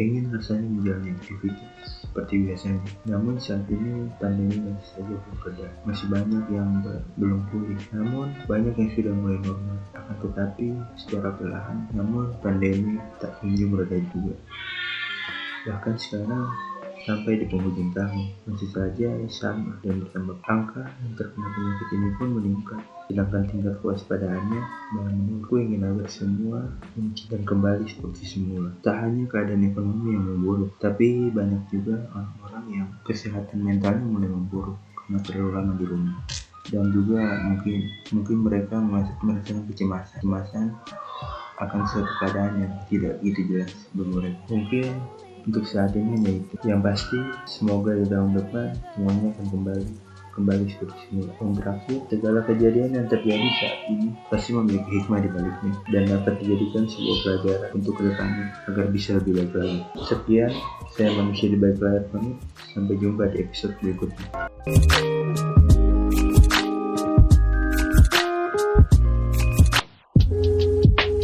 ingin rasanya menjalani aktivitas seperti biasanya. Namun saat ini pandemi masih saja reda. Masih banyak yang belum pulih. Namun banyak yang sudah mulai normal. Akan tetapi secara perlahan. Namun pandemi tak kunjung reda juga. Bahkan sekarang sampai di penghujung tahun masih saja sama dan bertambah angka yang terkena penyakit ini pun meningkat. Sedangkan tingkat kewaspadaannya malah menurutku ingin agar semua dan kembali seperti semula. Tak hanya keadaan ekonomi yang memburuk tapi banyak juga orang-orang yang kesehatan mentalnya mulai memburuk karena terlalu lama di rumah. Dan juga mungkin mungkin mereka merasakan kecemasan. Kecemasan akan suatu keadaan yang tidak gitu jelas bagi mungkin untuk saat ini hanya itu yang pasti semoga di tahun depan semuanya akan kembali kembali seperti semula. Yang terakhir segala kejadian yang terjadi saat ini pasti memiliki hikmah di baliknya dan dapat dijadikan sebuah pelajaran untuk ke depannya agar bisa lebih baik lagi. Sekian saya manusia di balik layar pamit. Sampai jumpa di episode berikutnya